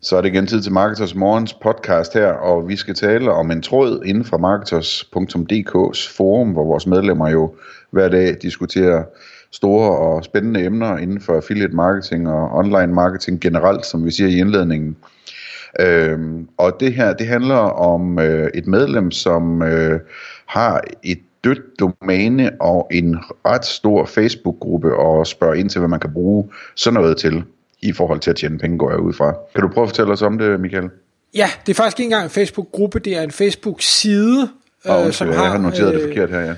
Så er det igen tid til Marketers Morgens podcast her, og vi skal tale om en tråd inden for marketers.dk's forum, hvor vores medlemmer jo hver dag diskuterer store og spændende emner inden for affiliate marketing og online marketing generelt, som vi siger i indledningen. Øhm, og det her, det handler om øh, et medlem, som øh, har et dødt domæne og en ret stor Facebook-gruppe og spørger ind til, hvad man kan bruge sådan noget til i forhold til at tjene penge, går jeg ud fra. Kan du prøve at fortælle os om det, Michael? Ja, det er faktisk ikke engang en Facebook-gruppe, det er en Facebook-side, oh, øh, som har, jeg har noteret øh, det forkert her, ja.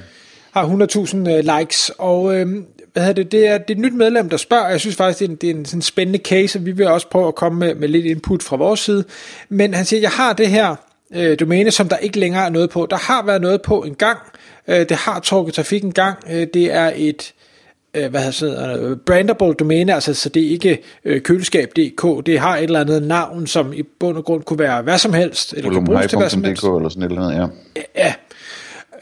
har 100.000 øh, likes, og øh, hvad hedder det, det, er, det er et nyt medlem, der spørger, jeg synes faktisk, det er en, det er en sådan spændende case, og vi vil også prøve at komme med, med lidt input fra vores side, men han siger, jeg har det her øh, domæne, som der ikke længere er noget på. Der har været noget på en gang, øh, det har trukket trafik en gang, øh, det er et øh, hvad hedder brandable domæne, altså så det er ikke øh, køleskab.dk, det har et eller andet navn, som i bund og grund kunne være hvad som helst, eller kan bruges til hvad som helst. eller sådan et eller andet, ja.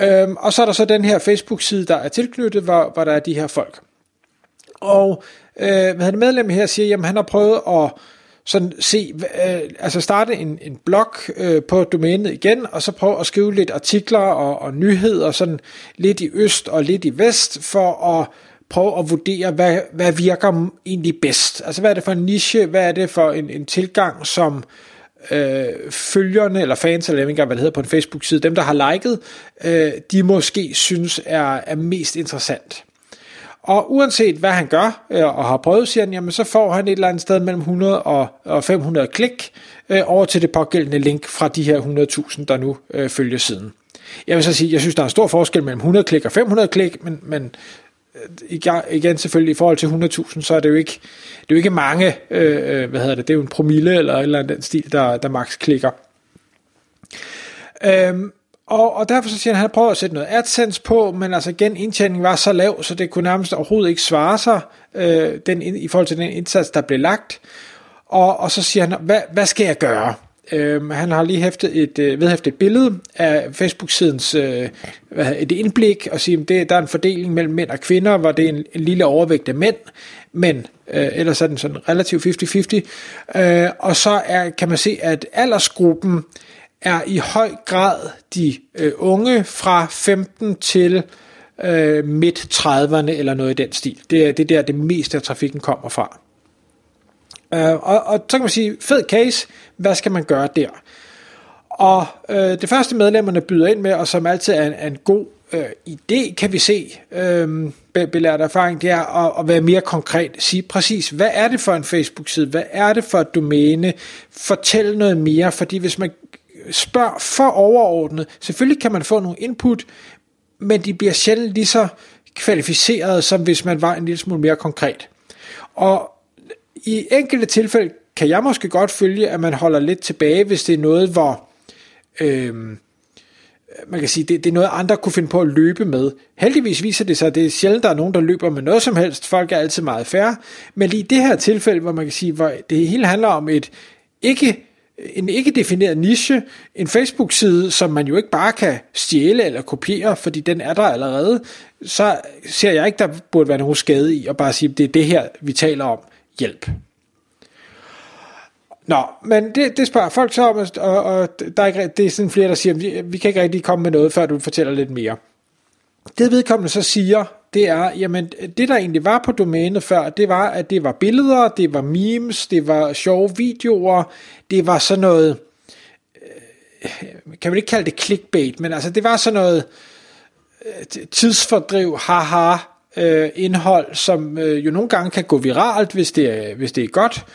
Ja. Øhm, og så er der så den her Facebook-side, der er tilknyttet, hvor, hvor der er de her folk. Og øh, hvad han medlem her siger, jamen han har prøvet at sådan se, øh, altså starte en, en blog øh, på domænet igen, og så prøve at skrive lidt artikler og, og nyheder, sådan lidt i øst og lidt i vest, for at prøve at vurdere, hvad, hvad virker egentlig bedst. Altså hvad er det for en niche, hvad er det for en, en tilgang, som øh, følgerne eller fans, eller jeg ved ikke hvad det hedder på en Facebook-side, dem der har liket, øh, de måske synes er, er mest interessant. Og uanset hvad han gør øh, og har prøvet, siger han, jamen så får han et eller andet sted mellem 100 og 500 klik øh, over til det pågældende link fra de her 100.000, der nu øh, følger siden. Jeg vil så sige, jeg synes, der er en stor forskel mellem 100 klik og 500 klik, men, men Øh, igen selvfølgelig i forhold til 100.000, så er det jo ikke, det er jo ikke mange, øh, øh, hvad hedder det, det er jo en promille eller et eller andet den stil, der, der max klikker. Øhm, og, og derfor så siger han, at han prøver at sætte noget AdSense på, men altså igen, indtjeningen var så lav, så det kunne nærmest overhovedet ikke svare sig øh, den, i forhold til den indsats, der blev lagt. Og, og så siger han, hvad, hvad skal jeg gøre? Øh, han har lige hæftet et, øh, vedhæftet et billede af Facebook-sidens øh, et indblik, og siger, at det, der er en fordeling mellem mænd og kvinder, hvor det er en, en lille overvægt af mænd, men øh, ellers er den sådan relativt 50-50. Øh, og så er, kan man se, at aldersgruppen er i høj grad de øh, unge fra 15 til øh, midt 30'erne eller noget i den stil. Det er, det er der, det meste af trafikken kommer fra. Øh, og, og så kan man sige, fed case, hvad skal man gøre der? Og øh, det første medlemmerne byder ind med, og som altid er en, er en god øh, idé, kan vi se, øh, belært erfaring, det er at, at være mere konkret. Sige præcis, hvad er det for en Facebook-side? Hvad er det for et domæne? Fortæl noget mere, fordi hvis man spørger for overordnet, selvfølgelig kan man få nogle input, men de bliver sjældent lige så kvalificerede, som hvis man var en lille smule mere konkret. Og i enkelte tilfælde kan jeg måske godt følge, at man holder lidt tilbage, hvis det er noget, hvor øh, man kan sige, det, det er noget, andre kunne finde på at løbe med. Heldigvis viser det sig, at det er sjældent, der er nogen, der løber med noget som helst. Folk er altid meget færre. Men lige i det her tilfælde, hvor man kan sige, hvor det hele handler om et ikke en ikke defineret niche, en Facebook-side, som man jo ikke bare kan stjæle eller kopiere, fordi den er der allerede, så ser jeg ikke, der burde være nogen skade i at bare sige, at det er det her, vi taler om hjælp. Nå, men det, det spørger folk så om, og, og der er ikke, det er sådan flere, der siger, vi, vi kan ikke rigtig komme med noget, før du fortæller lidt mere. Det vedkommende så siger, det er, jamen det der egentlig var på domænet før, det var, at det var billeder, det var memes, det var sjove videoer, det var sådan noget, øh, kan man ikke kalde det clickbait, men altså det var sådan noget øh, tidsfordriv, haha, øh, indhold, som øh, jo nogle gange kan gå viralt, hvis det, er, hvis det er godt,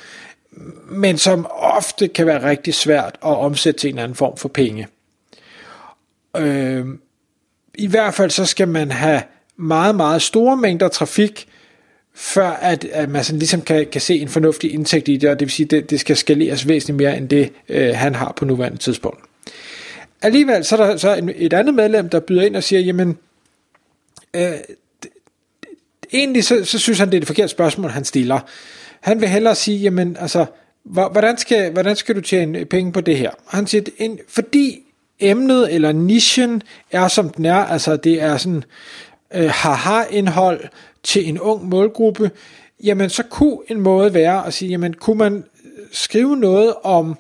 men som ofte kan være rigtig svært at omsætte til en anden form for penge. Øh, I hvert fald så skal man have meget, meget store mængder trafik, før at, at man sådan ligesom kan, kan se en fornuftig indtægt i det, og det vil sige, at det, det skal skaleres væsentligt mere end det, øh, han har på nuværende tidspunkt. Alligevel så er der så en, et andet medlem, der byder ind og siger, jamen, øh, egentlig så, så synes han, det er det forkerte spørgsmål, han stiller. Han vil hellere sige, jamen altså, hvordan skal, hvordan skal du tjene penge på det her? Han siger, en, fordi emnet eller nichen er som den er, altså det er sådan øh, haha-indhold til en ung målgruppe, jamen så kunne en måde være at sige, jamen kunne man skrive noget om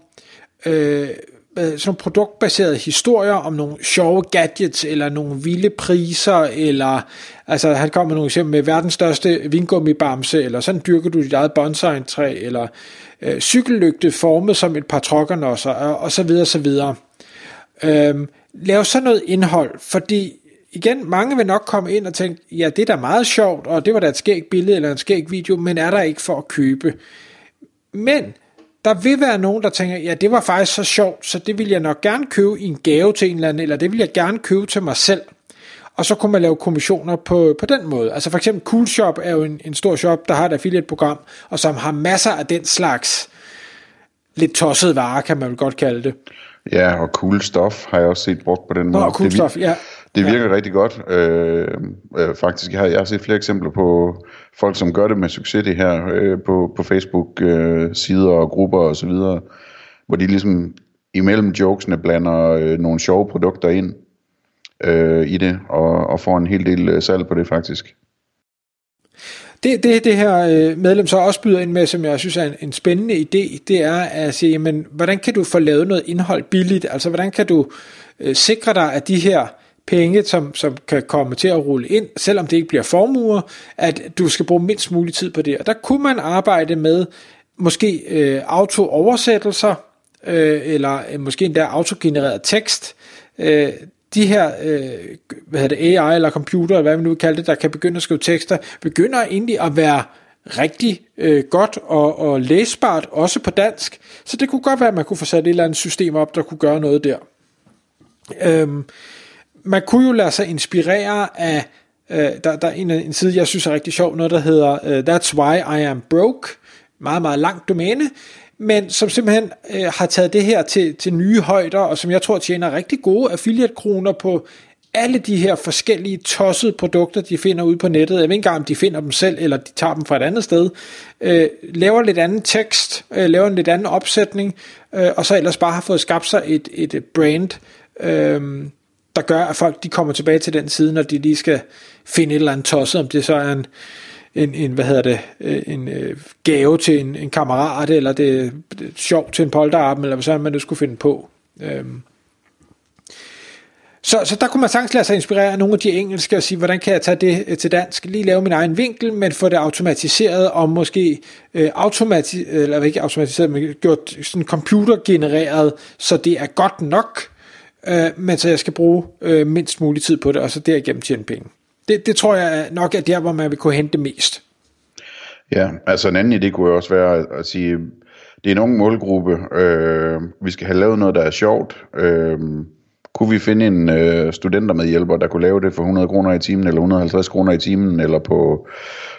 øh, Øh, sådan nogle produktbaserede historier om nogle sjove gadgets, eller nogle vilde priser, eller altså han kommer med nogle eksempler med verdens største vingummibamse, eller sådan dyrker du dit eget bonsai-træ, eller øh, cykellygte formet som et par trokkernosser, og, og så videre, så videre. Øhm, lav så noget indhold, fordi igen, mange vil nok komme ind og tænke, ja, det er da meget sjovt, og det var da et skægt billede eller en skæg video, men er der ikke for at købe? Men der vil være nogen, der tænker, ja, det var faktisk så sjovt, så det vil jeg nok gerne købe i en gave til en eller anden, eller det vil jeg gerne købe til mig selv. Og så kunne man lave kommissioner på, på den måde. Altså for eksempel Cool Shop er jo en, en stor shop, der har et affiliate-program, og som har masser af den slags lidt tosset varer, kan man vel godt kalde det. Ja, og cool stuff har jeg også set brugt på den måde. Nå, cool stuff, ja. Det virker ja. rigtig godt. Øh, øh, faktisk jeg har jeg set flere eksempler på folk, som gør det med succes det her øh, på, på Facebook-sider øh, og grupper og så videre, hvor de ligesom imellem jokesene blander øh, nogle sjove produkter ind øh, i det, og, og får en hel del øh, salg på det faktisk. Det, det, det her øh, medlem så også byder ind med, som jeg synes er en, en spændende idé, det er at sige, jamen, hvordan kan du få lavet noget indhold billigt? Altså, hvordan kan du øh, sikre dig, at de her penge, som, som kan komme til at rulle ind, selvom det ikke bliver formuer, at du skal bruge mindst mulig tid på det. Og der kunne man arbejde med måske øh, auto-oversættelser, øh, eller øh, måske endda autogenereret tekst. Øh, de her øh, hvad hedder det, AI eller computer, eller hvad man nu vil kalde det, der kan begynde at skrive tekster, begynder egentlig at være rigtig øh, godt og, og læsbart, også på dansk. Så det kunne godt være, at man kunne få sat et eller andet system op, der kunne gøre noget der. Øhm, man kunne jo lade sig inspirere af, øh, der, der er en, en side, jeg synes er rigtig sjov, noget der hedder øh, That's Why I Am Broke, meget, meget langt domæne, men som simpelthen øh, har taget det her til, til nye højder, og som jeg tror tjener rigtig gode affiliate-kroner på alle de her forskellige tossede produkter, de finder ude på nettet. Jeg ved ikke engang, om de finder dem selv, eller de tager dem fra et andet sted. Øh, laver lidt anden tekst, øh, laver en lidt anden opsætning, øh, og så ellers bare har fået skabt sig et, et brand, øh, der gør, at folk de kommer tilbage til den side, når de lige skal finde et eller andet tosset, om det så er en, en, en hvad hedder det, øh, en øh, gave til en, en kammerat, eller det, det sjov til en polterappen, eller hvad så man nu skulle finde på. Øhm. Så, så der kunne man sagtens lade sig inspirere af nogle af de engelske og sige, hvordan kan jeg tage det øh, til dansk, lige lave min egen vinkel, men få det automatiseret og måske øh, automati- eller ikke automatiseret, men gjort sådan computergenereret, så det er godt nok, øh, men så jeg skal bruge øh, mindst mulig tid på det, og så derigennem tjene penge. Det, det tror jeg nok er der, hvor man vil kunne hente mest. Ja, altså en anden idé kunne jo også være at sige, det er en ung målgruppe, øh, vi skal have lavet noget, der er sjovt. Øh, kunne vi finde en øh, studenter med der kunne lave det for 100 kroner i timen, eller 150 kroner i timen, eller på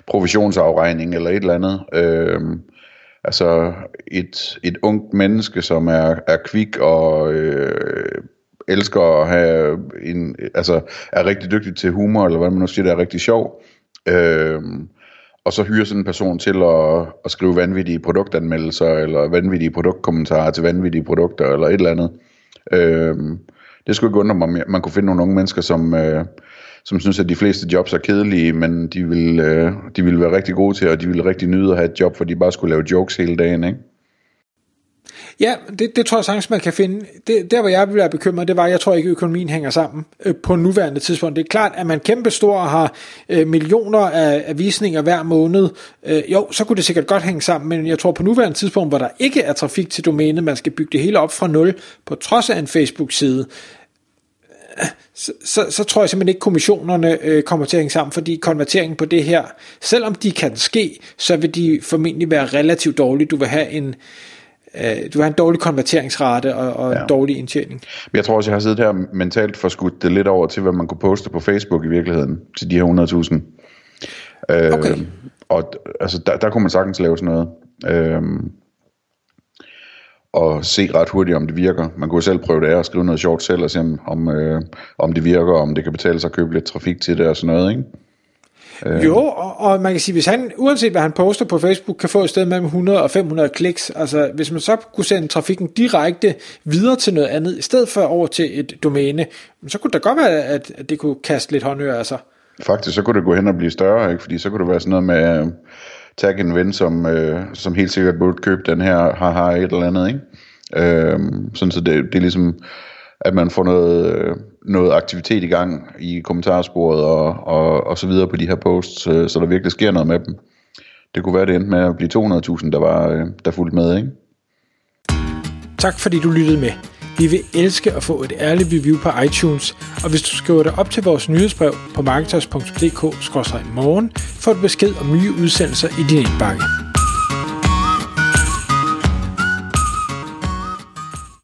provisionsafregning, eller et eller andet. Øh, altså et, et ungt menneske, som er, er kvik og øh, elsker at have en, altså er rigtig dygtig til humor, eller hvad man nu siger, det er rigtig sjov. Øh, og så hyre sådan en person til at, at skrive vanvittige produktanmeldelser, eller vanvittige produktkommentarer til vanvittige produkter, eller et eller andet. Øh, det skulle ikke undre mig, man kunne finde nogle unge mennesker, som, øh, som synes, at de fleste jobs er kedelige, men de vil, øh, de vil være rigtig gode til, og de vil rigtig nyde at have et job, for de bare skulle lave jokes hele dagen, ikke? Ja, det, det tror jeg sagtens, man kan finde. Det, der, hvor jeg vil være bekymret, det var, at jeg tror ikke, økonomien hænger sammen øh, på nuværende tidspunkt. Det er klart, at man kæmpe stor og har øh, millioner af, af visninger hver måned. Øh, jo, så kunne det sikkert godt hænge sammen, men jeg tror på nuværende tidspunkt, hvor der ikke er trafik til domænet, man skal bygge det hele op fra nul, på trods af en Facebook-side, så, så, så tror jeg simpelthen ikke, kommissionerne øh, kommer til at hænge sammen, fordi konverteringen på det her, selvom de kan ske, så vil de formentlig være relativt dårlige. Du vil have en, øh, du har en dårlig konverteringsrate og, og ja. dårlig indtjening. Men jeg tror også, jeg har siddet her mentalt for skudt det lidt over til, hvad man kunne poste på Facebook i virkeligheden, til de her 100.000. Øh, okay. Og altså, der, der kunne man sagtens lave sådan noget. Øh, og se ret hurtigt, om det virker. Man kunne selv prøve det af og skrive noget sjovt selv og se, om, om, øh, om det virker, om det kan betale sig at købe lidt trafik til det og sådan noget, ikke? Øh. Jo, og, og man kan sige, hvis han, uanset hvad han poster på Facebook, kan få et sted mellem 100 og 500 kliks, altså hvis man så kunne sende trafikken direkte videre til noget andet, i stedet for over til et domæne, så kunne det godt være, at, at det kunne kaste lidt håndører af sig. Faktisk, så kunne det gå hen og blive større, ikke? fordi så kunne det være sådan noget med, uh, tag en ven, som, uh, som helt sikkert burde købe den her, har har et eller andet, ikke? Uh, sådan så det, det er ligesom, at man får noget, øh, noget aktivitet i gang i kommentarsporet og, og, og så videre på de her posts, øh, så der virkelig sker noget med dem. Det kunne være, det endte med at blive 200.000, der, var, øh, der fulgte med, ikke? Tak fordi du lyttede med. Vi vil elske at få et ærligt review på iTunes, og hvis du skriver dig op til vores nyhedsbrev på marketers.dk-morgen, får du besked om nye udsendelser i din indbakke.